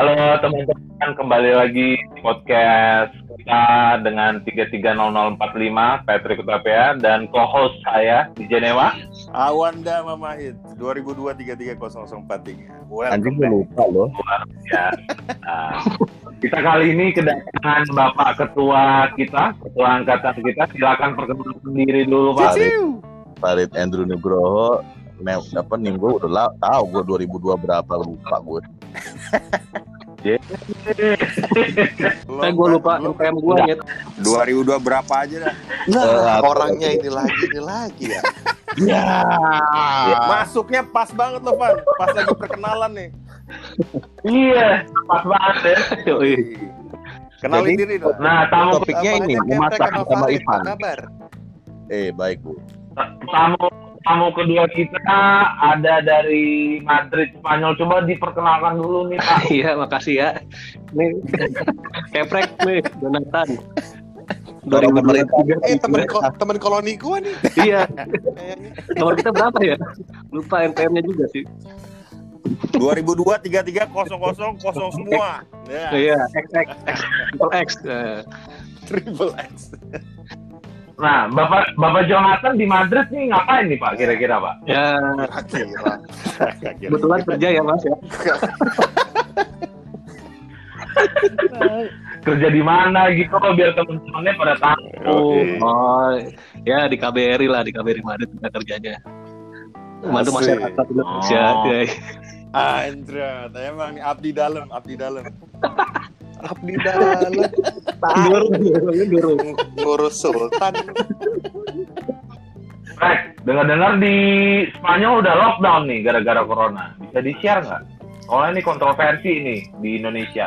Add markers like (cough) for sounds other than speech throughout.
Halo teman-teman, kembali lagi di podcast kita dengan 330045 Patrick Utapia dan co-host saya di Jenewa. Awanda Mamahit 2002 33043. Anjing gue lupa loh. Ya. Nah, kita kali ini kedatangan Bapak Ketua kita, Ketua Angkatan kita. Silakan perkenalkan diri dulu Pak. Farid Andrew Nugroho ne, apa nih gue udah tahu gue 2002 berapa lupa gue. Eh gue lupa NPM gue ya. 2002 berapa aja dah. Nah, orangnya ini lagi ini lagi ya. Ya. Masuknya pas banget loh, Van. Pas lagi perkenalan nih. Iya, pas banget ya. Yoi. Kenalin Jadi- diri dong. Nah, tamu Topiknya ini memasak sama Ivan. kabar? Eh baik bu. tamu tamu kedua kita ada dari Madrid Spanyol. Coba diperkenalkan dulu nih Pak. (laughs) Iya makasih ya. Ini keprek nih Jonathan. Pemerintah. Eh temen ko temen koloni gua nih. Iya. (laughs) Nomor kita berapa ya? Lupa NPM-nya juga sih. 2002 3300 semua. Ya, Iya. X X X triple X. Triple X. Nah, Bapak Bapak Jonathan di Madrid nih ngapain nih Pak kira-kira Pak? Ya Kira. kebetulan kerja ya mas ya. (laughs) Kerja di mana gitu biar teman-temannya pada tahu. Oke. Oh ya di KBRI lah di KBRI Madrid kita kerjanya. Asik. masyarakat Indonesia. Oh. Ya. Anjir, emang nih abdi dalam, abdi dalam. (laughs) Abdi dalam tidur. ngurus sultan. Rek, dengar-dengar di Spanyol udah lockdown nih gara-gara corona. Bisa di-share nggak? Soalnya ini kontroversi nih di Indonesia.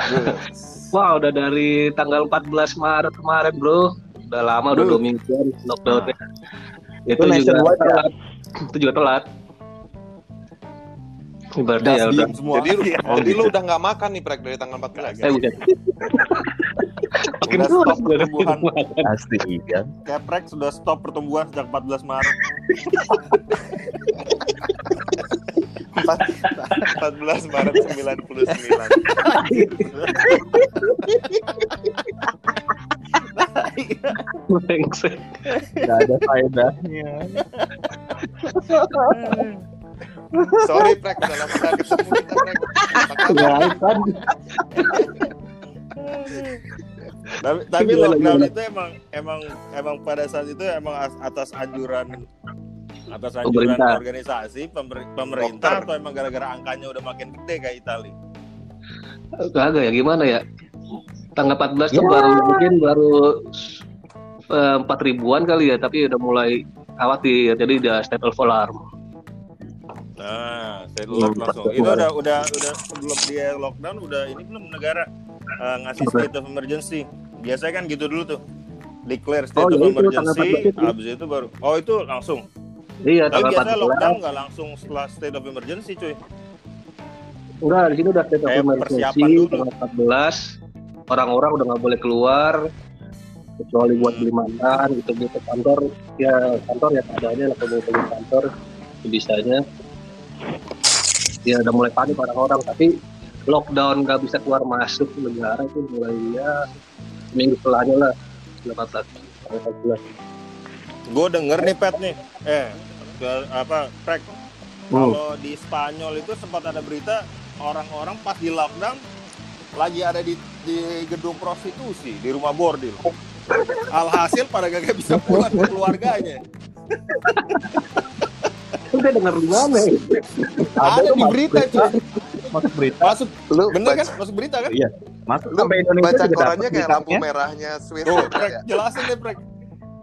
Wah udah dari tanggal 14 Maret kemarin bro. Udah lama udah dua mingguan lockdownnya. Itu, Itu juga nationwide ya? telat. Itu juga telat. Ibaratnya ya udah. semua. Jadi, Iya. jadi lu udah nggak makan nih Prek dari tanggal 14. Eh bukan. Makin Udah stop pertumbuhan. makan. Pasti kan. Keprek sudah stop pertumbuhan sejak 14 Maret. 14 Maret 99. Brengsek. Gak ada faedahnya. Sorry Prek, udah lama gak ketemu kita Prek. Ya kan. tapi tapi lockdown itu emang emang emang pada saat itu emang as- atas anjuran atas anjuran Pemerintah. organisasi pemer- pemerintah Dokter. atau emang gara-gara angkanya udah makin gede kayak Itali Kagak ya gimana ya? Tanggal 14 tuh Ya. baru mungkin baru eh, empat ribuan kali ya, tapi udah mulai khawatir. Jadi udah state of alarm. Nah saya Hmm, langsung itu udah udah udah sebelum dia lockdown udah ini belum negara eh, ngasih state of emergency. Biasanya kan gitu dulu tuh. Declare state Oh, of emergency 14 itu. habis itu baru oh itu langsung. Iya, tapi biasanya 14. lockdown nggak langsung setelah state of emergency cuy. Udah di sini udah state of emergency tanggal 14. Orang-orang udah nggak boleh keluar kecuali buat beli makan gitu gitu kantor. Ya kantor ya keadaannya lah kalau mau kantor bisanya ya udah mulai panik orang-orang tapi lockdown nggak bisa keluar masuk ke negara itu mulai ya minggu setelahnya lah 14 tanggal 14 gue denger nih pet nih. Eh ke- apa prek Hmm. kalau di Spanyol itu sempat ada berita orang-orang pas di lockdown lagi ada di di gedung prostitusi di rumah bordil. Alhasil pada gak bisa pulang ke keluarganya (laughs) itu dia dengar di mana ya? ada, tuh di berita cuy Masuk berita. masuk Lu bener baca, kan masuk berita kan? Masuk lu sampai Indonesia baca korannya kayak lampu merahnya Swiss. Tuh ya, prek jelasin deh prek.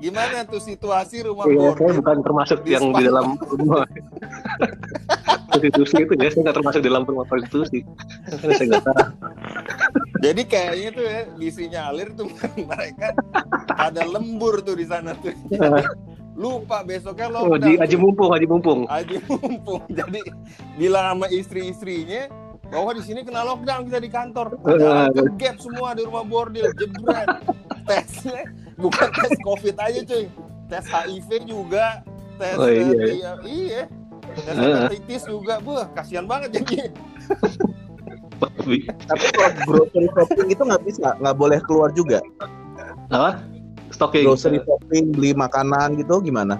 Gimana tuh situasi rumah Iya, saya bukan termasuk Di yang di dalam rumah. Prostitusi itu ya, saya nggak termasuk di dalam rumah. Karena saya nggak tahu. Jadi kayaknya tuh ya disinyalir tuh (laughs) mereka ada lembur tuh di sana tuh. Lupa besoknya Oh, lockdown. di tuh. Aji Mumpung, Aji Mumpung. Aji mumpung. (laughs) Jadi bilang sama istri-istrinya bahwa di sini kena lockdown kita di kantor. Padahal ke gap semua di rumah bordil, jebret. Tesnya bukan tes COVID aja cuy. Tes HIV juga, tes Oh, iya, eh, iya. iya. Tes hepatitis juga, buh, kasihan banget jadi. (laughs) Tapi kalau (laughs) grocery shopping itu nggak bisa, nggak boleh keluar juga. Apa? Stocking. Grocery shopping, beli makanan gitu gimana?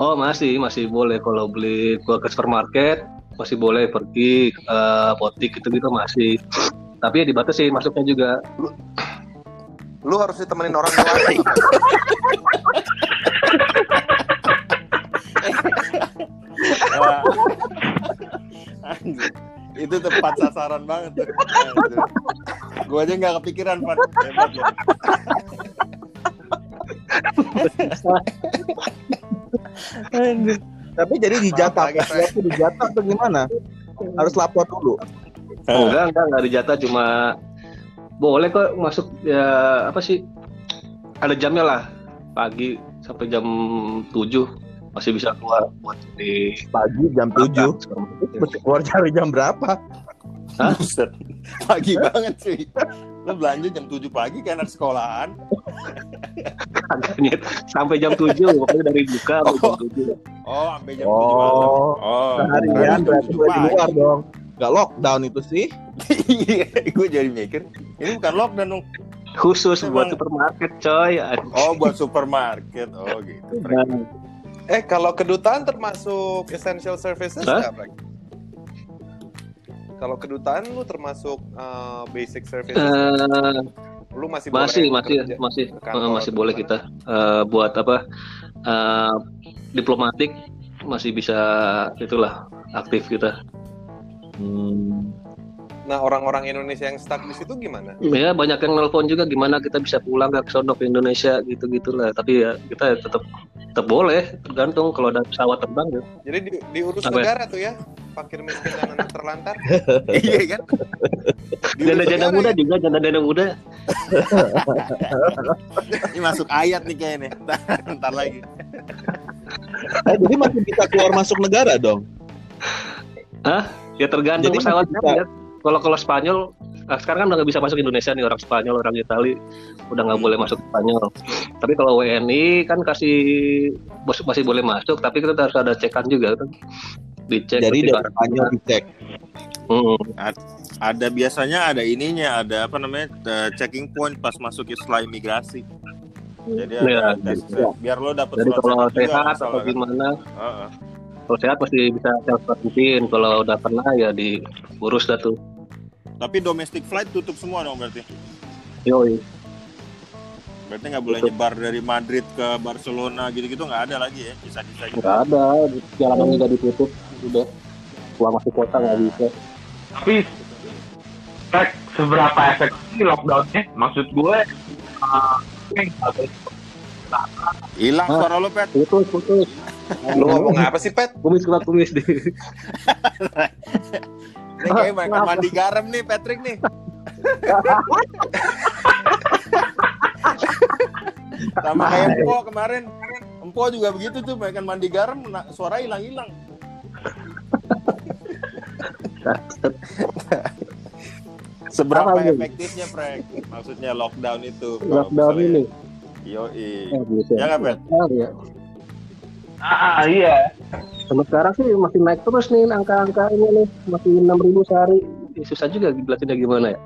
Oh masih masih boleh kalau beli gua ke supermarket masih boleh pergi ke apotik gitu gitu masih. Tapi ya dibatasi masuknya juga. Lu harus ditemenin orang. Anjir. Itu tepat sasaran banget tuh. Gua aja nggak kepikiran. Hebat ya. (laughs) Tapi jadi dijatah, Frank. waktu dijatah atau gimana? Harus lapor dulu. Oh, enggak enggak enggak dijatah cuma boleh kok masuk ya apa sih ada jamnya lah pagi sampai jam 7 masih bisa keluar buat di Pagi jam 7. Mesti keluar cari jam berapa? Buset. Pagi banget sih. Lu belanja jam 7 pagi kayak anak sekolahan. Sampai jam 7 pokoknya dari buka sampai jam 7. Oh, sampai jam 7 malam. Oh, Oh, seharian berarti jam 7 boleh di luar dong. Gak lockdown itu sih. (laughs) Iya, gue jadi mikir. Ini bukan lockdown dong. Khusus buat Emang. supermarket coy. Oh, buat supermarket. Oh, gitu. Frank. Eh, kalau kedutaan termasuk essential services nggak, Frank? Kalau kedutaan lu termasuk uh, basic services, Eh, lu masih masih boleh masih kerja. masih kantor eh, masih boleh kita eh, buat apa eh, diplomatik masih bisa itulah aktif kita. Hmm. Nah, orang-orang Indonesia yang stuck di situ gimana? Ya banyak yang nelpon juga gimana kita bisa pulang ke sono ke Indonesia gitu gitulah. Tapi ya kita tetap tetap boleh tergantung kalau ada pesawat terbang ya. Jadi di, diurus Apa negara tuh ya, fakir miskin dan anak terlantar. (laughs) Iya kan? Janda-janda muda juga janda-janda muda. (laughs) Ini masuk ayat nih kayaknya. (laughs) Ntar, lagi. Eh, jadi masih bisa keluar masuk negara dong. Ya tergantung Jadi pesawatnya bisa. ya. Kalau kalau Spanyol nah, sekarang kan udah nggak bisa masuk Indonesia nih orang Spanyol orang Itali udah nggak boleh masuk Spanyol. Tapi kalau WNI kan kasih masih boleh masuk tapi kita harus ada cekan juga kan. Dicek. Jadi dari Spanyol dicek. Hmm. Ada biasanya ada ininya, ada apa namanya? checking point pas masuk setelah imigrasi. Jadi ada Iya, tes iya. biar lo dapet Jadi kalau sehat juga, atau kan? gimana, Heeh. kalau sehat pasti bisa self quarantine. Kalau udah kena ya diurus dah tuh. Tapi domestic flight tutup semua dong berarti. Yoi. Berarti nggak boleh nyebar dari Madrid ke Barcelona gitu-gitu nggak ada lagi ya bisa-bisa gitu. Nggak ada, jalanan juga ditutup. Udah. Keluar masuk kota nggak bisa. Tapi efek seberapa efektif sih lockdownnya? Maksud gue, uh, Hilang Hah? suara lo pet. Putus, putus. (laughs) Lu ngomong apa sih, Pet? Kumis keluar kumis di. (laughs) Ini kayak makan mandi garam nih Patrick nih. (laughs) Sama kayak Empo kemarin. Empo juga begitu tuh makan mandi garam suara hilang-hilang. (laughs) Seberapa Apa, efektifnya Frank? Maksudnya lockdown itu. Lockdown ini. Yoi. Eh, bisa. Ya nggak, Bet? Ah, iya. ah iya. Sampai sekarang sih masih naik terus nih angka-angka ini nih masih enam ribu sehari. Ya, susah juga jelasinnya gimana ya.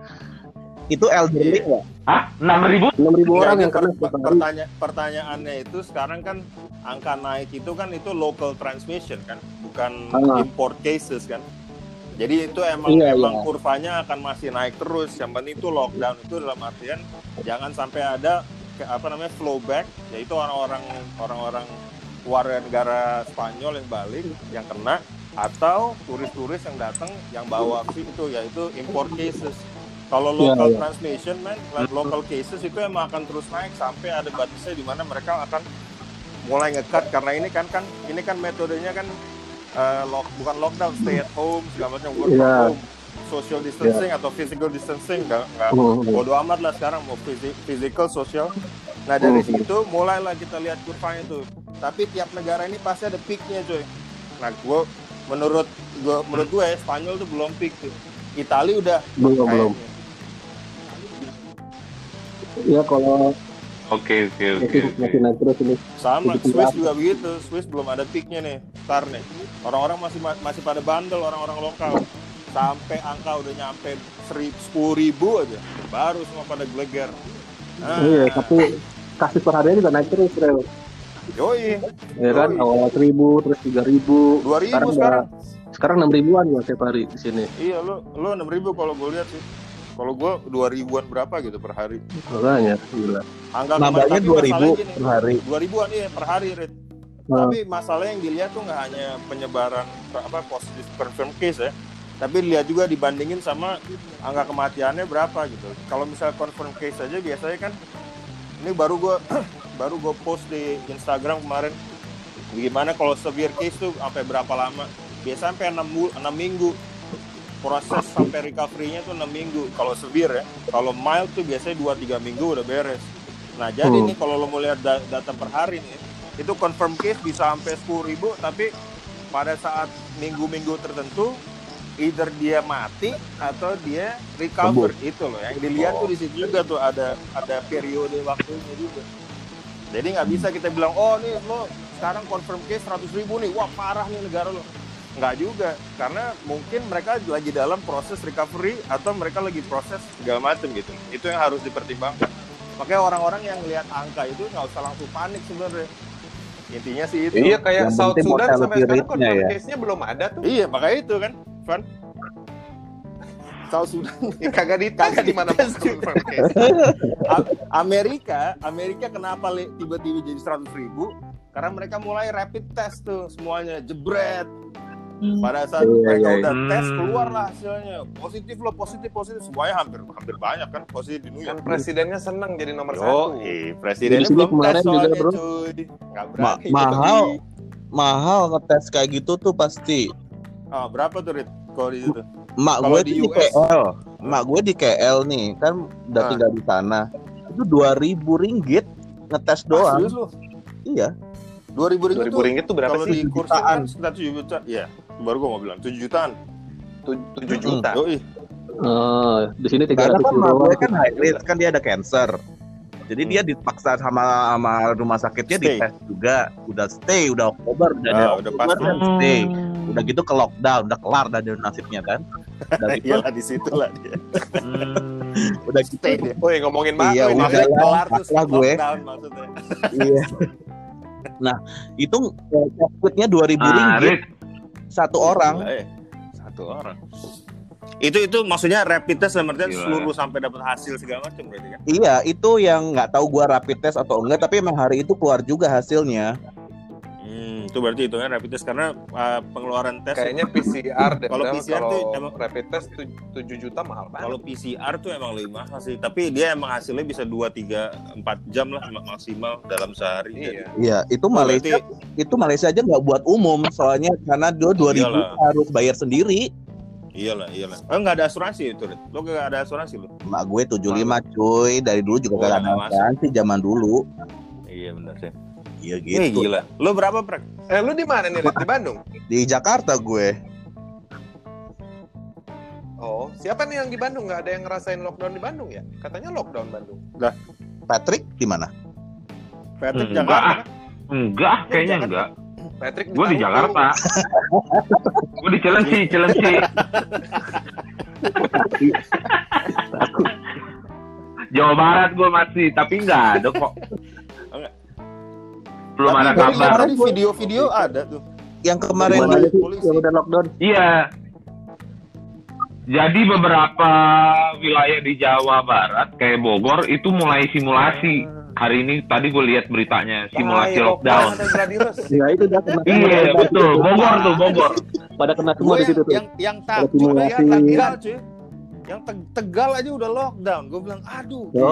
Itu elderly nggak? Hah? Enam ribu? Enam ribu Enggak, orang yang kena per- setiap hari. pertanya- pertanyaannya itu sekarang kan angka naik itu kan itu local transmission kan, bukan Ah. import cases kan. Jadi itu emang Iya, emang iya. kurvanya akan masih naik terus. Yang penting itu lockdown itu dalam artian jangan sampai ada ke- apa namanya flow back, yaitu orang-orang orang-orang warga negara Spanyol yang balik yang kena atau turis-turis yang datang yang bawa itu yaitu import cases. Kalau Iya, local iya. transmission, man, like local cases itu emang akan terus naik sampai ada batasnya di mana mereka akan mulai ngekat karena ini kan kan ini kan metodenya kan eh, lock, bukan lockdown, stay at home segala macam work from Iya. home, social distancing atau physical distancing nggak nggak Hmm. bodo amat lah sekarang mau physi- physical social. Nah dari Hmm. situ mulailah kita lihat kurvanya tuh. Tapi tiap negara ini pasti ada peaknya coy. Nah gue menurut gue menurut gue ya, Spanyol tuh belum peak tuh. Itali udah Belum, belum. Ya kalau Oke, oke, oke. terus ini. Sama, Begitu Swiss juga begitu. Swiss belum ada peaknya nih, ntar nih. Orang-orang masih masih pada bandel orang-orang lokal. sampai angka udah nyampe sepuluh ribu aja baru semua pada geleger Nah, Iya, tapi kasus per harinya juga naik terus, Rel. yoi Ya kan, awal seribu, terus tiga ribu, dua ribu Sekarang sekarang enam ribuan ya tiap hari di sini. iya lo lo enam ribu kalau gue lihat sih kalau gue dua ribuan berapa gitu per hari Makanya, gila. angka Nambahnya dua ribu gini, per hari. dua ribuan iya per hari Rit. Nah, Tapi masalahnya yang dilihat tuh nggak hanya penyebaran apa positif confirm case ya, tapi dilihat juga dibandingin sama angka kematiannya berapa gitu. Kalau misalnya confirm case aja biasanya kan ini baru gua (clears throat) baru gue post di Instagram kemarin gimana kalau severe case tuh sampai berapa lama? Biasa sampai 6, bu- 6 minggu. Proses sampai recovery-nya tuh 6 minggu kalau severe ya. Kalau mild tuh biasanya 2 3 minggu udah beres. Nah, jadi Hmm. nih kalau lo mau lihat da- data per hari nih, itu confirm case bisa sampai 10.000 ribu tapi pada saat minggu-minggu tertentu either dia mati atau dia recover itu loh yang dilihat tuh di situ juga tuh ada ada periode waktunya juga jadi nggak bisa kita bilang oh nih lo sekarang confirm case 100.000 ribu nih wah parah nih negara lo nggak juga karena mungkin mereka lagi dalam proses recovery atau mereka lagi proses segala macam gitu itu yang harus dipertimbangkan makanya orang-orang yang lihat angka itu nggak usah langsung panik sebenarnya intinya sih itu Iya kayak Yang South Sudan sampai sekarang confirm ya. case-nya belum ada tuh. Iya, makanya itu kan, Van. South Sudan, Ya, (laughs) kagak dites Kagak gimana mau dites. confirm case. A- Amerika, Amerika kenapa tiba-tiba jadi 100 ribu? Karena mereka mulai rapid test tuh semuanya, jebret. Pada saat Iya, mereka iya, udah iya. tes Hmm. keluar lah hasilnya, positif loh, positif, positif, semuanya hampir hampir banyak kan positif di New Kan York. presidennya senang jadi nomor Yo, satu. eh, presidennya belum tes kemarin juga, soalnya bro. cuy. Ma- mahal. Mahal ngetes kayak gitu tuh pasti. Oh, berapa tuh, Rit? Kalau di situ? Mak gue di tuh di US. KL. Mak gue di KL nih, kan udah Ah. tinggal di sana. Itu 2000 ringgit ngetes Ah, doang. serius lu? Iya. 2000 ribu 2000 tuh ringgit tuh berapa kalau sih? di kursi Jutaan. kan sekitar 7 juta. Iya, baru gua mau bilang 7 jutaan. Tu- 7 juta. Yoi. eh, di sini tiga ratus kan gue kan high risk, kan dia ada cancer. Jadi dia dipaksa sama sama rumah sakitnya Stay. dites juga. Udah stay, udah Oktober, udah Ah, dari udah Oktober pasti. kan stay. Udah gitu ke lockdown, udah kelar dari nasibnya kan. Udah (laughs) gitu, Iyalah di situ lah dia. udah gitu. Stay dia. Woi ngomongin Mak Iya, gue udah. Kelar terus lah gue. lockdown maksudnya. Iya. Nah, itu eh, covidnya 2000 Nah, ringgit Rit, satu orang. Gila ya. Satu orang. Itu itu maksudnya rapid test dalam artian seluruh sampai dapat hasil segala macam berarti kan? Iya, itu yang nggak tahu gua rapid test atau enggak, tapi emang hari itu keluar juga hasilnya. Hmm, itu berarti itu kan rapid test karena uh, pengeluaran tes Kayaknya (laughs) PCR deh. Kalau PCR kalau tuh emang- rapid test 7 juta mahal banget. kalau PCR tuh emang lebih mahal sih, tapi dia emang hasilnya bisa 2 3 4 jam lah mak- maksimal dalam sehari. Jadi, Iya. Iya, itu oh, Malaysia berarti- itu Malaysia aja nggak buat umum, soalnya karena dia 2000 Iyalah. harus bayar sendiri. Iyalah, iyalah. Oh, nggak ada asuransi itu, Rit? Lo nggak ada asuransi lo? Mak gue 75 cuy, dari dulu juga Oh, kagak ada nggak masuk. asuransi zaman dulu. Iya benar sih. Iya gitu. gila. Lo berapa, Prek? Eh lu di mana nih? Di Bandung? Di Jakarta gue. Oh, siapa nih yang di Bandung? Nggak ada yang ngerasain lockdown di Bandung ya? Katanya lockdown Bandung. Patrick di mana? Patrick Enggak. Jakarta kan? enggak, kayaknya Jakarta. enggak. Patrick Gue di. Jakarta. (laughs) Gue di Cilengsi, Cilengsi. Jawa Barat gue masih, tapi nggak ada kok. Belum Tapi ada kabar. tadi video-video ada tuh. Yang kemarin Kemarin polisi. yang udah lockdown? Iya. Jadi beberapa wilayah di Jawa Barat kayak Bogor itu mulai simulasi. Hari ini tadi gue lihat beritanya simulasi Bahaya, lockdown. ada gladiolus. Ya itu dah kena Iya betul, Bogor tuh Bogor. Pada kena semua di situ yang, tuh. yang yang takjub simulasi. ya Tegal cuy. Yang Teg- Tegal aja udah lockdown. Gue bilang, aduh, Yo,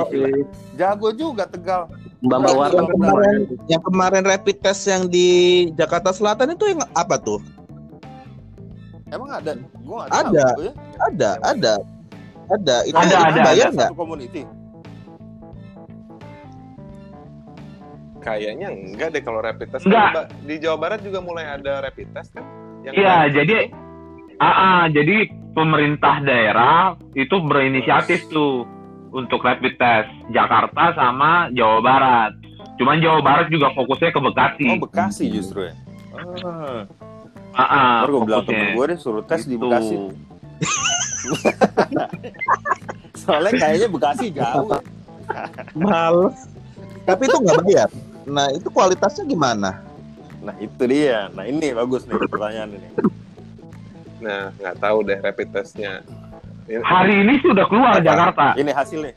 jago juga Tegal. Mbak Udah, Mawar udah, kemarin yang kemarin rapid test yang di Jakarta Selatan itu yang apa tuh? Emang ada? Nggak Ada. tahu. ya. Ada, ada. Ada. Itu Ada, itu ada, bayar Ada nggak? satu community. Kayaknya enggak deh kalau rapid test. Enggak. Kan Di Jawa Barat juga mulai ada rapid test kan? Yang Iya, jadi ah, ah, jadi pemerintah daerah itu berinisiatif tuh untuk rapid test Jakarta sama Jawa Barat. Cuman Jawa Barat juga fokusnya ke Bekasi. Oh Bekasi justru ya. Ah. Ah, ah, Baru gue bilang temen gue deh suruh tes di Gitu. Bekasi. (laughs) Soalnya kayaknya Bekasi jauh. Males. Tapi itu nggak bayar. Nah itu kualitasnya gimana? Nah itu dia. Nah ini bagus nih pertanyaan ini. Nah, nggak tahu deh rapid testnya. Ini- Hari ini sudah keluar Jakarta. Ini hasilnya.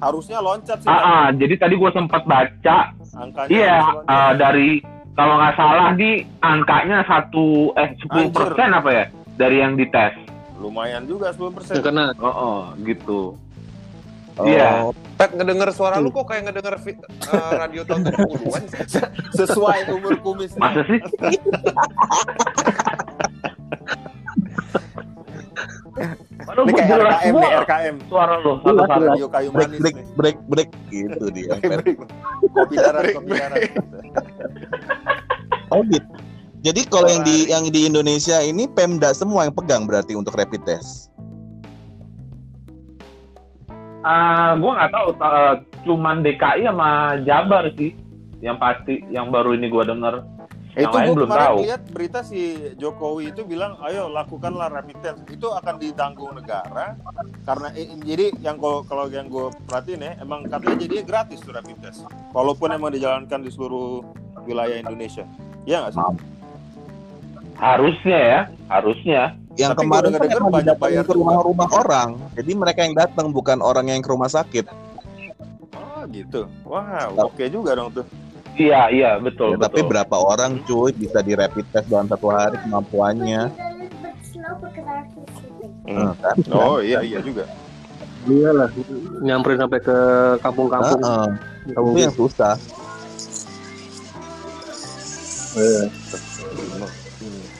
Harusnya loncat sih. Ah, ah, jadi tadi gue sempat baca, Angkanya iya eh, dari kalau nggak salah di angkanya satu eh 10 persen apa ya dari yang dites. Lumayan juga 10%. Ya, karena Oh, oh gitu. Oh, Iya. Pet ngedenger suara lu kok kayak ngedenger fit, eh, radio tahun 70-an sih. (laughs) Sesuai umur kumis. Masa sih? (laughs) Mana Ini kayak RKM semua nih, RKM. suara lo Jelas, satu-satu. jelas. Kayu break manis break nih. break break gitu dia. Kopi darat, Break, kopi darat. Oh gitu. Jadi kalau yang di yang di Indonesia ini Pemda semua yang pegang berarti untuk rapid test. Ah, gua nggak tahu, ta- cuman DKI sama Jabar sih yang pasti yang baru ini gua denger. Yang Itu lain gue belum kemarin tahu. lihat berita si Jokowi itu bilang, ayo lakukanlah rapid test. Itu akan ditanggung negara karena eh, jadi yang kalau kalau yang gue perhatiin ya, emang katanya jadinya gratis tuh rapid test. Walaupun emang dijalankan di seluruh wilayah Indonesia. Iya nggak sih? Harusnya ya, harusnya. Yang Tapi kemarin kan emang banyak didatengin bayar ke rumah-rumah orang. Jadi mereka yang datang bukan orang yang ke rumah sakit. Oh gitu. Wow, oke juga dong tuh. Iya, iya, betul, Ya, tapi betul. berapa orang cuy bisa di rapid test dalam satu hari kemampuannya? Hmm. Eh, kan? Oh iya iya juga. dia lah nyamperin sampai ke kampung-kampung. Heeh. Kampung itu yang susah.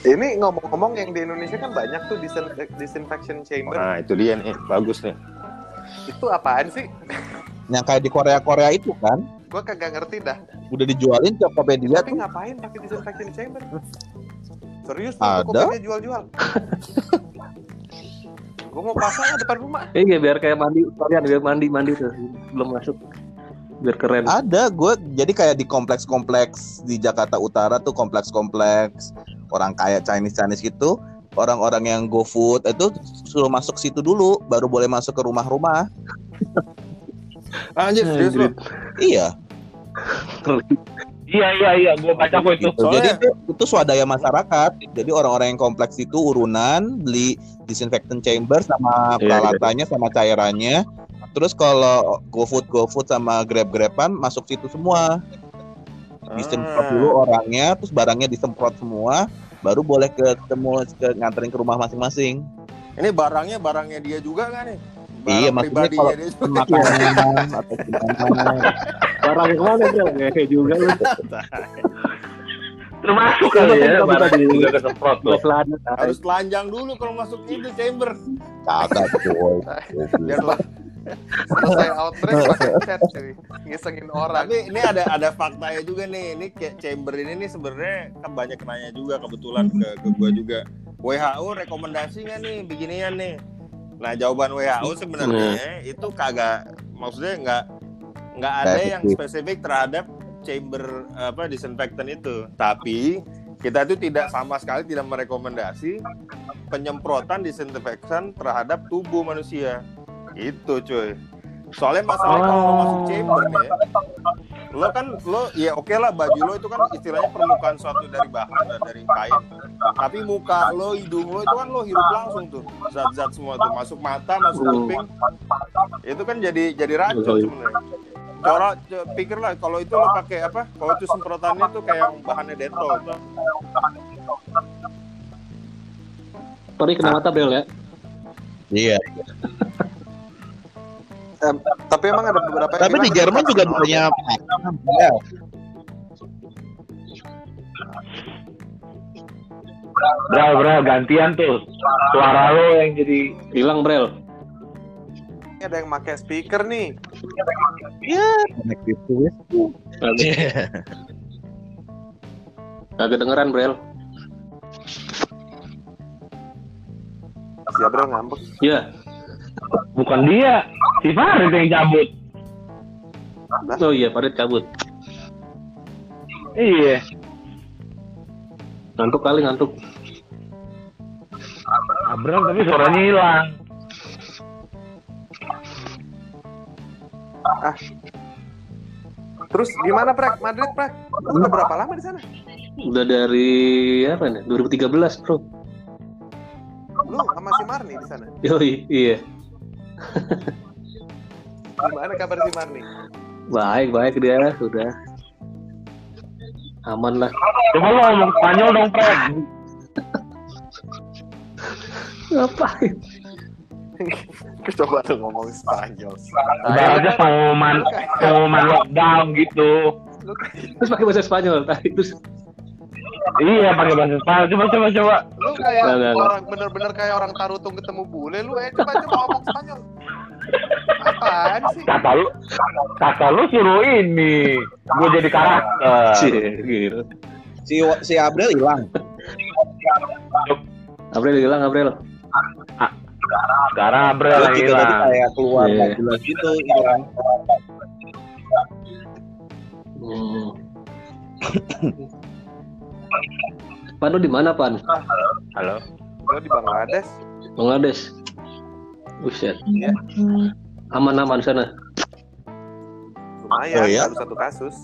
Ini ngomong-ngomong yang di Indonesia kan banyak tuh disin- disinfection chamber. Nah itu dia nih, bagus nih. Itu apaan sih? Yang kayak di Korea Korea itu kan Gua kagak ngerti dah. udah dijualin Tokopedia Tapi tuh. ngapain pakai disinfection chamber? Serius Ada. jual-jual. (laughs) Gua mau pasang di depan rumah. Iya biar kayak mandi kalian biar mandi mandi tuh belum masuk biar keren. Ada gue jadi kayak di kompleks-kompleks di Jakarta Utara tuh kompleks-kompleks orang kaya Chinese Chinese gitu orang-orang yang GoFood itu suruh masuk situ dulu baru boleh masuk ke rumah-rumah Anjir, serius? Anjir. iya Iya, iya, iya, gua baca kok itu. Soalnya- jadi itu, itu swadaya masyarakat jadi orang-orang yang kompleks itu urunan beli disinfectant chamber sama Iya, peralatannya sama cairannya terus kalau GoFood GoFood sama Grab Graban masuk situ semua disemprot Ah. dulu orangnya terus barangnya disemprot semua baru boleh ke ketemu ke nganterin ke rumah masing-masing Ini barangnya barangnya dia juga nggak nih? Barang Iya, maksudnya kalau- dia juga. makanan atau (laughs) gimana Barang ke mana bro? Kayak juga lu. (laughs) Termasuk kali ya, Kita barang di- juga kesemprot tuh. Harus telanjang dulu kalau masuk itu chamber. kagak cuy Biar lah. Selesai outbreak pakai chat. Ngisengin orang. Tapi ini ada ada faktanya juga nih. Ini kayak chamber ini nih sebenarnya kan banyak nanya juga kebetulan ke ke gua juga. WHO rekomendasi nggak nih beginian nih? Nah jawaban WHO sebenarnya itu kagak maksudnya nggak nggak ada yang Spesifik. spesifik terhadap chamber apa disinfektan itu. Tapi kita itu tidak sama sekali tidak merekomendasi penyemprotan disinfektan terhadap tubuh manusia. Itu cuy. Soalnya masalahnya kalau lo masuk chamber nih ya, lo kan lo ya oke lah baju lo itu kan istilahnya permukaan suatu dari bahan lah, dari kain. Tapi muka lo, hidung lo itu kan lo hirup langsung tuh zat-zat semua tuh masuk mata, masuk kuping. Itu kan jadi jadi racun sebenarnya. Cara c- pikir lah kalau itu lo pakai apa? Kalau itu semprotannya tuh kayak yang bahannya detol. Sorry kena mata Bel ya. iya Tapi emang ada beberapa yang tapi di Jerman juga punya ya. Bro, bro, gantian tuh. Suara lo yang jadi Hilang Brel. orang. Ada yang pakai speaker nih. connected to it. Kagak dengeran Brel. Si Abel ngambek. Iya. Bukan dia, si Farid yang cabut. Oh iya, Farid cabut. Iya. Ngantuk kali ngantuk. Abraham tapi suaranya hilang. Terus gimana Prek? Madrid Prek? Lu udah berapa lama di sana? Udah dari apa nih? 2013, Bro. Lu sama si Marni di sana. Yoi, iya. Gimana kabar si Marni? Baik, baik dia, sudah. Aman lah. Coba lo ngomong Spanyol dong, Fred. Ngapain? Coba tuh ngomong Spanyol. Ibaratnya pengumuman pengumuman lockdown gitu. Terus pakai bahasa Spanyol tadi. Terus Iya, pakai bahasa Spanyol. Coba coba coba. lu kayak orang bener-bener kayak orang tarutung ketemu bule lu eh coba coba ngomong Spanyol. Apaan sih? Kata lu kata lu suruh ini. Gue jadi karakter. Gitu. Si si Abrel hilang. April hilang, April. Sekarang Abrel Dia yang juga tadi hilang. kayak keluar nggak jelas gitu hilang. Hmm. Pan lu di mana, Pan? Halo. Gua di Bangladesh. Bangladesh. Buset. Iya. Aman-aman sana. Lumayan, Oh, iya? baru satu kasus.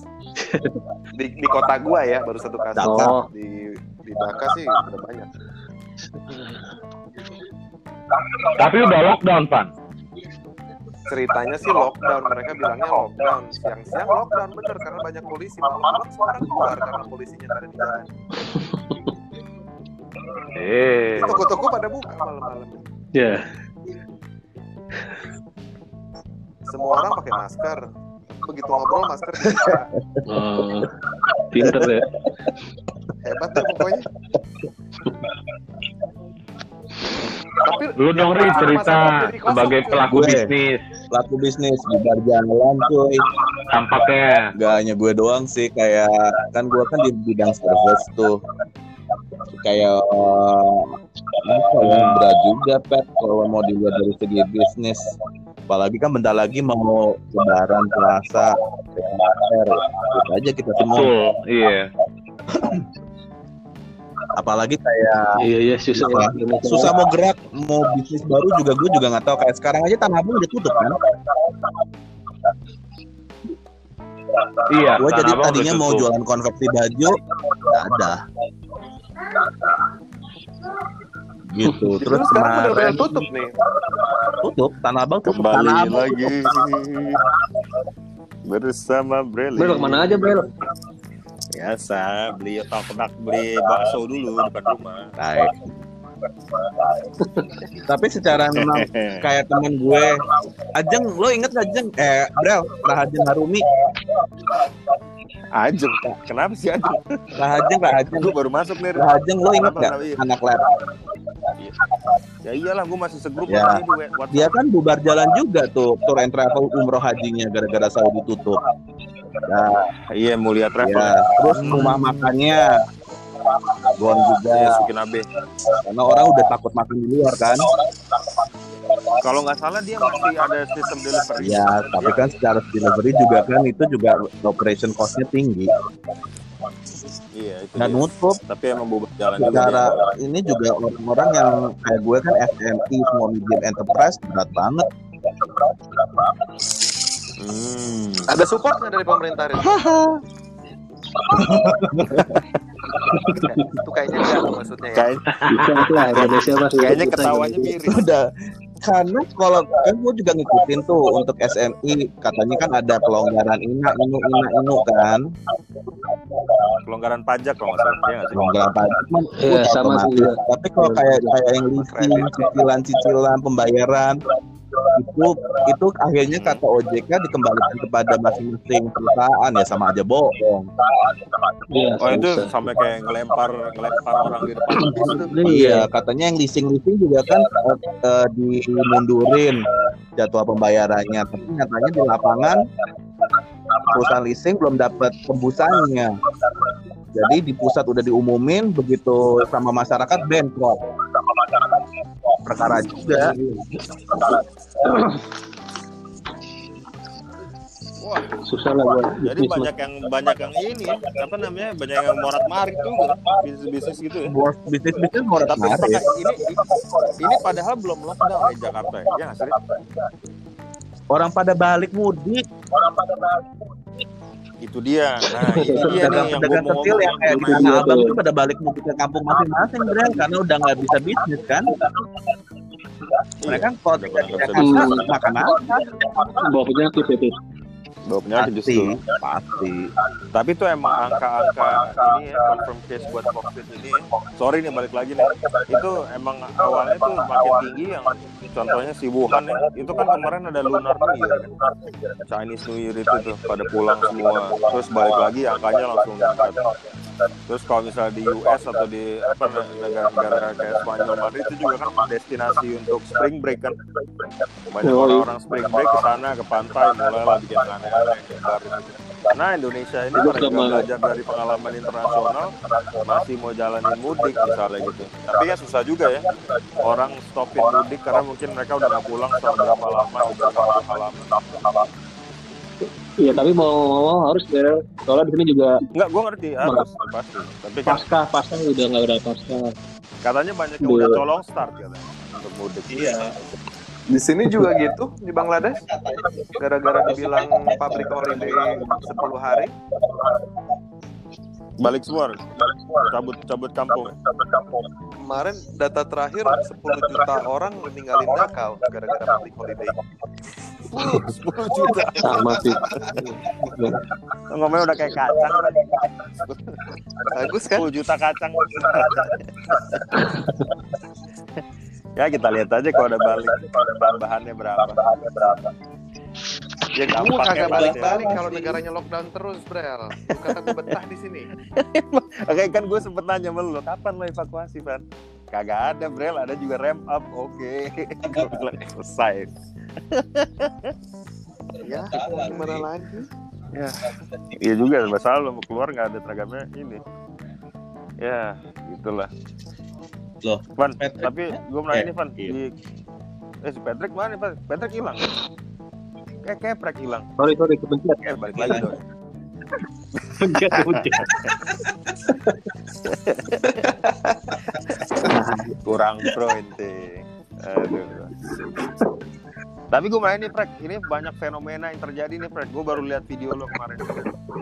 (laughs) Di, di kota gua ya, baru satu kasus. Oh. Di di Dhaka sih udah banyak. Tapi udah lockdown, Pan. Ceritanya sih lockdown, mereka bilangnya lockdown. Siang-siang lockdown bener karena banyak polisi. Malam-malam semua orang keluar karena polisinya ada di jalan. Eh. Toko-toko pada buka malam-malam. Ya. Semua orang pakai masker. Begitu ngobrol masker dibuka. Oh, pinter ya. Hebat tuh pokoknya. Tapi Lu dong Ri cerita sebagai pelaku Gue. bisnis Pelaku bisnis bubar jalan cuy. tampaknya. Gak hanya gue doang sih kayak kan gue kan di bidang service tuh. Kayak eh, apa ya berat juga pet kalau mau dilihat dari segi bisnis. Apalagi kan bentar lagi mau lebaran puasa, THR, itu aja kita semua. Betul, iya. Apalagi kayak Iya, iya, susah. Iya. susah mau gerak, mau bisnis baru juga gue juga nggak tahu. Kayak sekarang aja Tanah Abang udah tutup kan. Iya, Gue jadi tadinya mau jualan konveksi baju, nggak ada. Gitu. Terus benar-benar kemarin tutup nih. Tutup, Tanah Abang tutup. Kembali Tanah Abang lagi bersama Breli. Bel, ke mana aja, Bel? Biasa beli otak beli bakso dulu depan rumah. Baik. (laughs) Tapi secara memang kayak temen gue, Ajeng, lo inget gak Ajeng? Eh, Brel, Rahajeng Harumi, Ajeng, kenapa sih Ajeng? Rahajeng, Rahajeng, Gue baru masuk nih. Rahajeng, lo inget Kenapa, gak? kenapa, iya? Anak lab. Ya iyalah, gue masih segrup Ya. ini, WhatsApp. Dia kan bubar jalan juga tuh, tour and travel umroh hajinya gara-gara Saudi tutup. Nah, Iya, mulia travel. ya. Terus rumah makannya gone juga, Iya, Sukinabe. karena orang udah takut makan di luar kan. Kalau nggak salah dia masih ada sistem delivery. Ya, tapi kan secara delivery juga kan itu juga operation cost-nya tinggi. Iya, itu Dan dia. nutup Tapi emang bubar jalan juga secara ini juga orang-orang yang kayak gue kan SME small medium enterprise berat banget Hmm. Ada support nggak dari pemerintah? Itu kayaknya enggak maksudnya ya. Kayak Bisa lah, Indonesia mah. kayaknya ketawanya miris. udah karena kalau kan gue juga ngikutin tuh untuk SMI katanya kan ada kelonggaran ina inu ina inu kan Kelonggaran pajak kalau nggak salah. Nggak sih? kelonggaran pajak kan Iya, sama sih, tapi kalau kayak kayak yang cicilan cicilan pembayaran itu itu akhirnya kata OJK dikembalikan kepada masing-masing perusahaan ya sama aja bohong Iya, Oh itu sampai kayak ngelempar ngelempar orang di depan. Iya, katanya yang leasing-leasing juga kan eh, dimundurin jadwal pembayarannya. Tapi nyatanya di lapangan perusahaan leasing belum dapat tembusannya. Jadi di pusat udah diumumin, begitu sama masyarakat bankrupt. Perkara juga. Wah. Susah lah buat jadi bisnis banyak yang banyak yang ini apa namanya banyak yang morat marit juga bisnis bisnis gitu ya. Bisnis bisnis mau tapi marit. pakai- ini ini padahal belum lockdown di Jakarta ya ya nggak sih Orang pada balik mudik. itu dia. Nah (laughs) ini dia nih yang gue Pedagang mau kecil yang kayak di Abang tuh. itu pada balik mudik ke kampung masing-masing, karena udah nggak bisa bisnis kan. Mereka kan kalau tinggal di Jakarta makan apa? bawa penyakit itu bawa penyakit Pasti, justru pasti. Tapi itu emang angka-angka ini ya confirm case buat COVID ini. Sorry nih balik lagi nih. Itu emang awalnya tuh makin tinggi yang contohnya si Wuhan ya. Itu kan kemarin ada Lunar New Year kan. Chinese New Year itu tuh pada pulang semua. Terus balik lagi angkanya langsung meningkat. Terus kalau misalnya di US atau di apa negara-negara kayak Spanyol Madrid itu juga kan destinasi untuk spring break kan. Banyak orang-orang spring break ke sana ke pantai mulailah bikin aneh-aneh gitu. Nah Indonesia ini mereka belajar dari pengalaman internasional masih mau jalanin mudik misalnya gitu. Tapi ya susah juga ya orang stopin mudik karena mungkin mereka udah nggak pulang selama berapa lama gitu nggak halaman. Iya tapi mau mau harus ya soalnya di sini juga Nggak, gue ngerti harus pasti. Tapi kan pasca pasca udah nggak ada pasca katanya banyak yang udah colong start katanya untuk mudik. Iya. Di sini juga gitu di Bangladesh. Gara-gara dibilang public holiday 10 hari. Balik semua, cabut cabut kampung. Kemarin data terakhir 10 juta orang meninggalin Dakau gara-gara public holiday. 10 juta. (laughs) sama sih Ngomongnya udah kayak kacang. Bagus kan? 10 juta kacang. (laughs) ya kita lihat aja kalau ada balik tambahannya berapa. Ya gue kagak ya, balik-balik kalau negaranya lockdown terus, Brel. Kata gue betah di sini. (laughs) Oke kan gue sempet nanya sama lu, kapan lo evakuasi Van? Kagak ada Brel, ada juga ramp up, oke. (laughs) Gue bilang, selesai. Ya, gimana lagi? Iya juga, masalah lo mau keluar nggak ada seragamnya ini. Ya, gitulah. Loh, Van, Patrick. tapi gue mau nanya nih Van, Iya. di... Eh si Patrick mana nih Van? Patrick hilang. Kayak keprek hilang. sorry sorry kebencian Eh balik lagi dong. kebencian kebencian Kurang pro ente. Aduh. Tapi gue main nih, Prek. Ini banyak fenomena yang terjadi nih, Prek. Gue baru lihat video lo kemarin.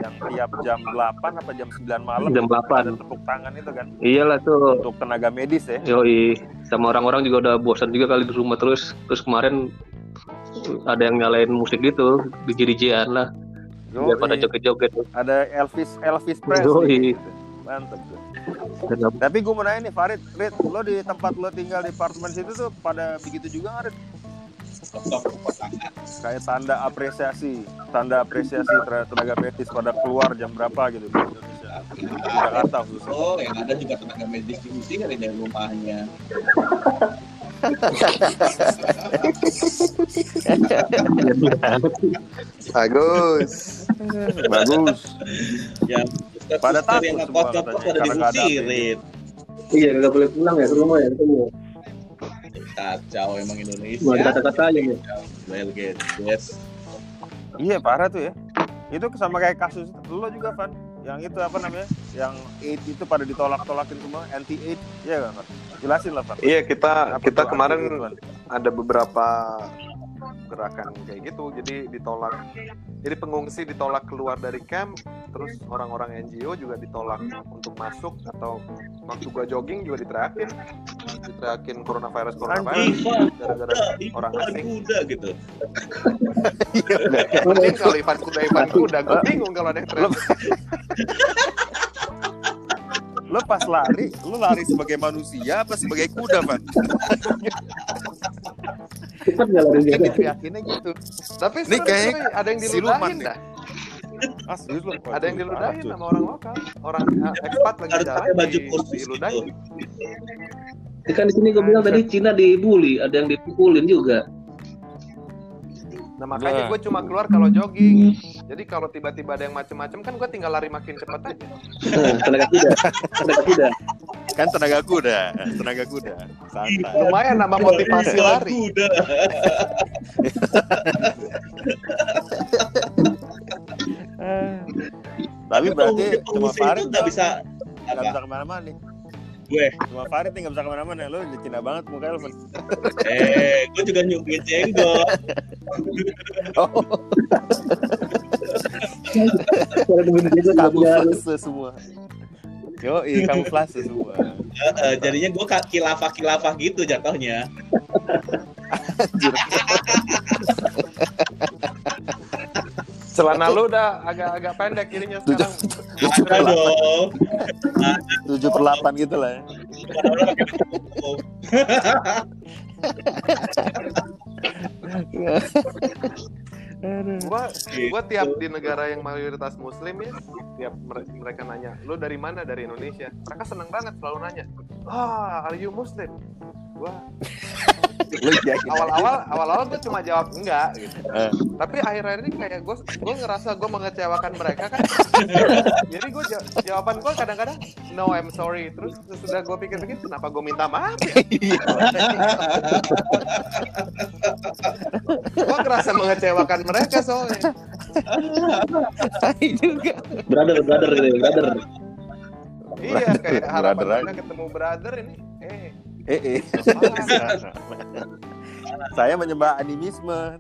Yang tiap jam 8 apa jam 9 malam. Jam 8. Ada tepuk tangan itu kan. iyalah tuh Untuk tenaga medis ya. Yoi, sama orang-orang juga udah bosan juga kali di rumah terus. Terus kemarin ada yang nyalain musik gitu, DJ-DJan lah, biar pada joget-joget. Ada Elvis Elvis. Presley. gitu. Mantep tuh. Tapi gue mau nanya nih, Farid, Rid, lo di tempat lo tinggal di apartemen situ tuh pada begitu juga nggak? Kayak tanda apresiasi, tanda apresiasi terhadap tenaga medis pada keluar jam berapa gitu di Indonesia. Di Jakarta khususnya. Oh, yang ada juga tenaga medis di sini dari dari rumahnya. Bagus. Bagus. Ya, Pada takut yang pada karena nggak ada diusirin. Iya, nggak boleh pulang ya ke rumah ya ketemu. Kacau emang Indonesia. Cuma kata-kata aja ya. Well, get yes. Iya parah tuh ya. Itu sama kayak kasus lo juga Van. Yang itu apa namanya? Yang AIDS itu pada ditolak-tolakin semua anti AIDS. Iya kan? Jelasin lah Van. Iya, kita Apa kita kemarin ada beberapa gerakan kayak gitu. Jadi ditolak. Jadi pengungsi ditolak keluar dari camp, terus orang-orang NGO juga ditolak untuk masuk atau waktu gua jogging juga diteriakin. Diteriakin coronavirus coronavirus gara-gara orang asing. kuda gitu. (laughs) Mending kalau Ivan kuda Ivan kuda, gue bingung kalau ada yang teriak. Lo pas lari, lo lari sebagai manusia apa sebagai kuda Van? (laughs) Cepat nggak lari Kan diteriakinnya gitu. Tapi Ini kayak sebenarnya ada yang diludahin dah. Ah, serius? Ada yang diludahin sama orang lokal. Orang uh, ekspat lagi Harus jalan pakai baju di, khusus diludahin. gitu. Kan di sini gue bilang tadi Cina dibully, ada yang dipukulin juga. Nah makanya Nah. gue cuma keluar kalau jogging. Jadi kalau tiba-tiba ada yang macem-macem kan gue tinggal lari makin cepat aja. tenaga kuda, tenaga kuda. Kan tenaga kuda, tenaga kuda. Santai. Lumayan nambah motivasi lari. Kuda. Tapi berarti cuma Farid nggak bisa nggak bisa ke mana-mana nih. Gue, Cuma Farid nih nggak bisa ke mana-mana. Lo Cina banget muka lo. Eh, gue juga nyubit jenggot. Oh, nggak punya kamuflase semua. Yo, iya kamuflase semua. Eh, jadinya gue kilafah kilafah gitu jatuhnya. (laughs) Celana lu udah agak-agak pendek Tujuh, sekarang. (laughs) tujuh per delapan, tujuh per delapan gitu lah. ya. (laughs) Gua Gitu. gua tiap di negara yang mayoritas muslim ya, tiap mere- mereka nanya, "Lu dari mana?" "Dari Indonesia." Mereka seneng banget selalu nanya, "Ah, are you muslim?" Gua. Awal-awal awal-awal gue cuma jawab enggak gitu. Eh. Tapi akhir-akhir ini kayak gue gue ngerasa gue mengecewakan mereka kan. Jadi gue jawaban gue kadang-kadang no I'm sorry. Terus sudah gue pikir-pikir kenapa gue minta maaf ya? gue ngerasa mengecewakan mereka soalnya. juga. brother brother brother. Iya kayak harapan Brother ketemu brother ini. Eh, Eh, eh. (laughs) Saya menyembah animisme.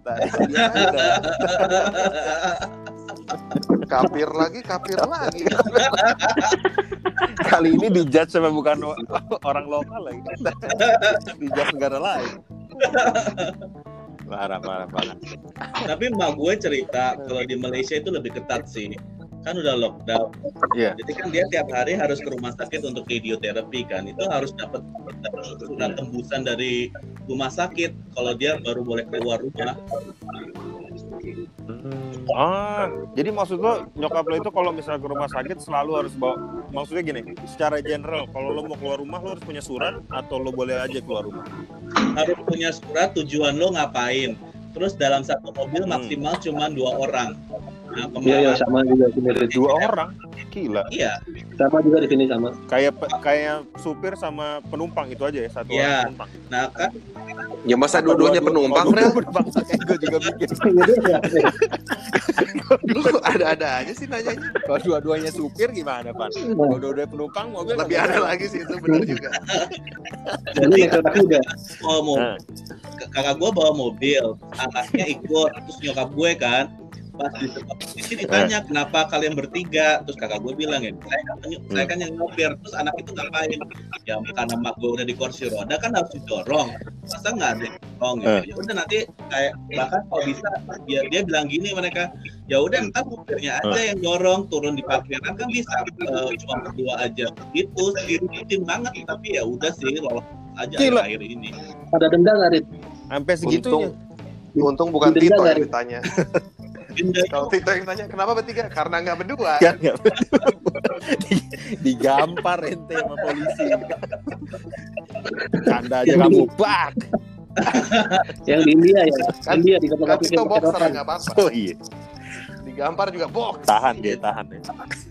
Kafir lagi, kafir lagi. Kali ini dijudge sama bukan orang lokal lagi. dijudge negara lain. Parah, parah, parah. Tapi emak gue cerita kalau di Malaysia itu lebih ketat sih. Kan udah lockdown. Iya. Jadi kan dia tiap hari harus ke rumah sakit untuk radioterapi kan. Itu harus dapat surat tembusan dari rumah sakit kalau dia baru boleh keluar rumah. Ah, jadi maksud lo nyokap lo itu kalau misalnya ke rumah sakit selalu harus bawa maksudnya gini, secara general kalau lo mau keluar rumah lo harus punya surat atau lo boleh aja keluar rumah. Harus punya surat tujuan lo ngapain. Terus dalam satu mobil Hmm. maksimal cuma dua orang. Nah, Iya, iya kemarin sama juga di sini. Dua orang, gila. iya, Sama juga di sini sama. Kayak pe- kayak supir sama penumpang itu aja ya satu Iya. orang penumpang. nah kan Ya masa dua-duanya dua- penumpang, Rel? (laughs) gue juga mikir (laughs) Lu ada-ada aja sih nanyanya. kalau dua-duanya supir gimana, Pan? Kalau dua-duanya penumpang mobil Lebih ada lagi sih itu benar juga. (laughs) Jadi yang kata juga. bawa mobil, Nah. kakak gue bawa mobil, anaknya ikut, terus nyokap gue kan pas di posisi ditanya kenapa kalian bertiga terus kakak gue bilang ya saya kan, saya kan yang nyopir terus anak itu ngapain ya karena mak gue udah di kursi roda kan harus didorong masa nggak ada dorong gitu. Eh. ya udah nanti kayak bahkan kalau bisa dia dia bilang gini mereka ya udah ntar supirnya aja yang dorong turun di parkiran kan bisa eh, cuma berdua aja itu tim banget tapi ya udah sih lolos aja Gila. akhir ini Ada denda nggak, Rit? Sampai segitunya. Untung bukan Denda Tito yang ditanya. (laughs) Denda Kalau Tito yang tanya kenapa bertiga? Karena nggak berdua. Kan nggak Di- (laughs) digampar ente sama polisi. Canda aja Yang kamu, bak. Yang di India ya. Kan- India di kota kaki Tito boxer nggak apa-apa. Oh iya, Digampar juga box. tahan dia, tahan ya.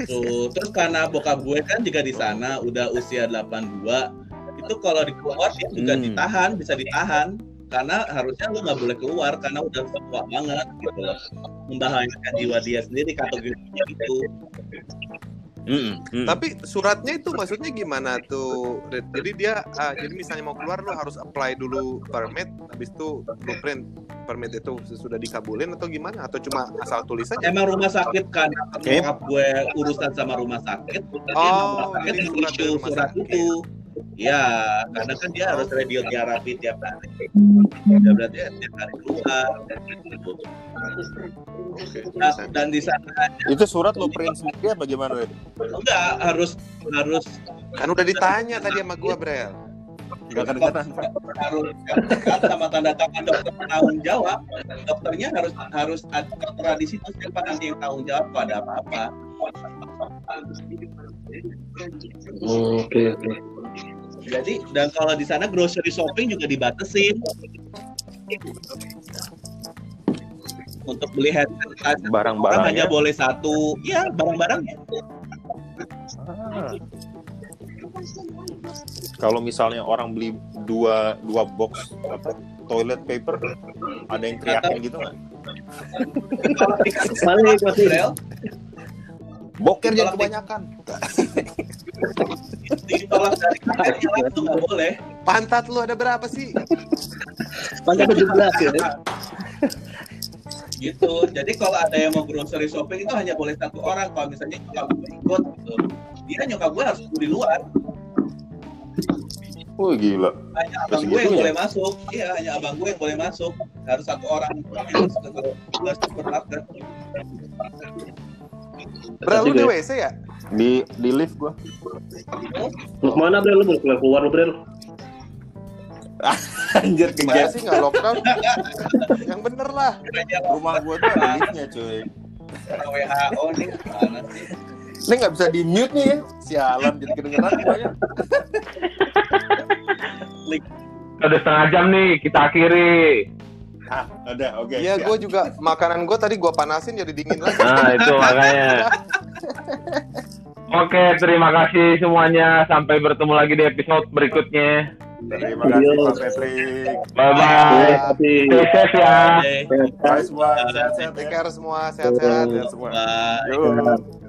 Tuh, terus karena bokap gue kan juga di sana udah usia 82, itu kalau di keluar dia juga Hmm. ditahan, bisa ditahan karena harusnya lu nggak boleh keluar karena udah tua banget gitu loh. Membahayakan jiwa dia sendiri kategorinya gitu. Mm. Tapi suratnya itu maksudnya gimana tuh? Jadi dia, ah, jadi misalnya mau keluar lu harus apply dulu permit, habis itu blueprint permit itu sudah dikabulin atau gimana? Atau cuma asal tulis saja? Emang rumah sakit kan, bokap gue urusan sama rumah sakit, jadi Oh, rumah sakit jadi surat rumah surat sakit. Ya, karena kan dia harus radioterapi tiap hari. Ya berarti ya, tiap hari keluar. Gitu. Oke. Nah, dan di sana Itu surat lo print sendiri apa gimana? Enggak harus harus Kan udah ditanya tadi sama gua, Brel. Harus sama tanda tangan dokter penanggung jawab dokternya harus harus ada di situ siapa nanti yang tanggung jawab kalau ada apa-apa Oke, oke. Jadi dan kalau di sana grocery shopping juga dibatesin untuk beli hand sanitizer orang hanya Barang-barangnya. boleh satu ya barang-barangnya Ah. Kalau misalnya orang beli dua dua box apa toilet paper, ada yang teriakin gitu nggak? (laughs) Balik, Boker jangan Tolak (laughs) di- kebanyakan. ditolak dari kameranya langsung nggak boleh Pantat lu ada berapa sih? Panjang 17 ya. gitu jadi kalau ada yang mau grocery shopping itu hanya boleh satu orang kalau misalnya nyokap gue ikut gitu dia nyokap gue harus di luar Oh gila. hanya abang gue yang Segitunya? boleh masuk iya hanya abang gue yang boleh masuk harus satu orang yang masuk ke ke supermarket Bro, lu di WC ya? Di di lift gua. Lu ke mana Brel? Lu boleh keluar keluar lu Brel. (laughs) Anjir ke Gimana sih nggak lockdown? Yang bener lah. Rumah gua tuh ada liftnya cuy. WHO nih sih Ini nggak bisa di mute nih ya. Sialan jadi kedengeran semuanya. Udah setengah jam nih, kita akhiri. Ah, ada. Oke. Iya, siap. gue juga makanan gue tadi gue panasin jadi dingin lagi. Nah, itu makanya. (laughs) Oke, terima kasih semuanya. Sampai bertemu lagi di episode berikutnya. Terima kasih Pak Patrick. Bye-bye. Tapi Stay safe ya. Bye semua. Sehat-sehat Take care semua, sehat-sehat. Sehat semua. Bye.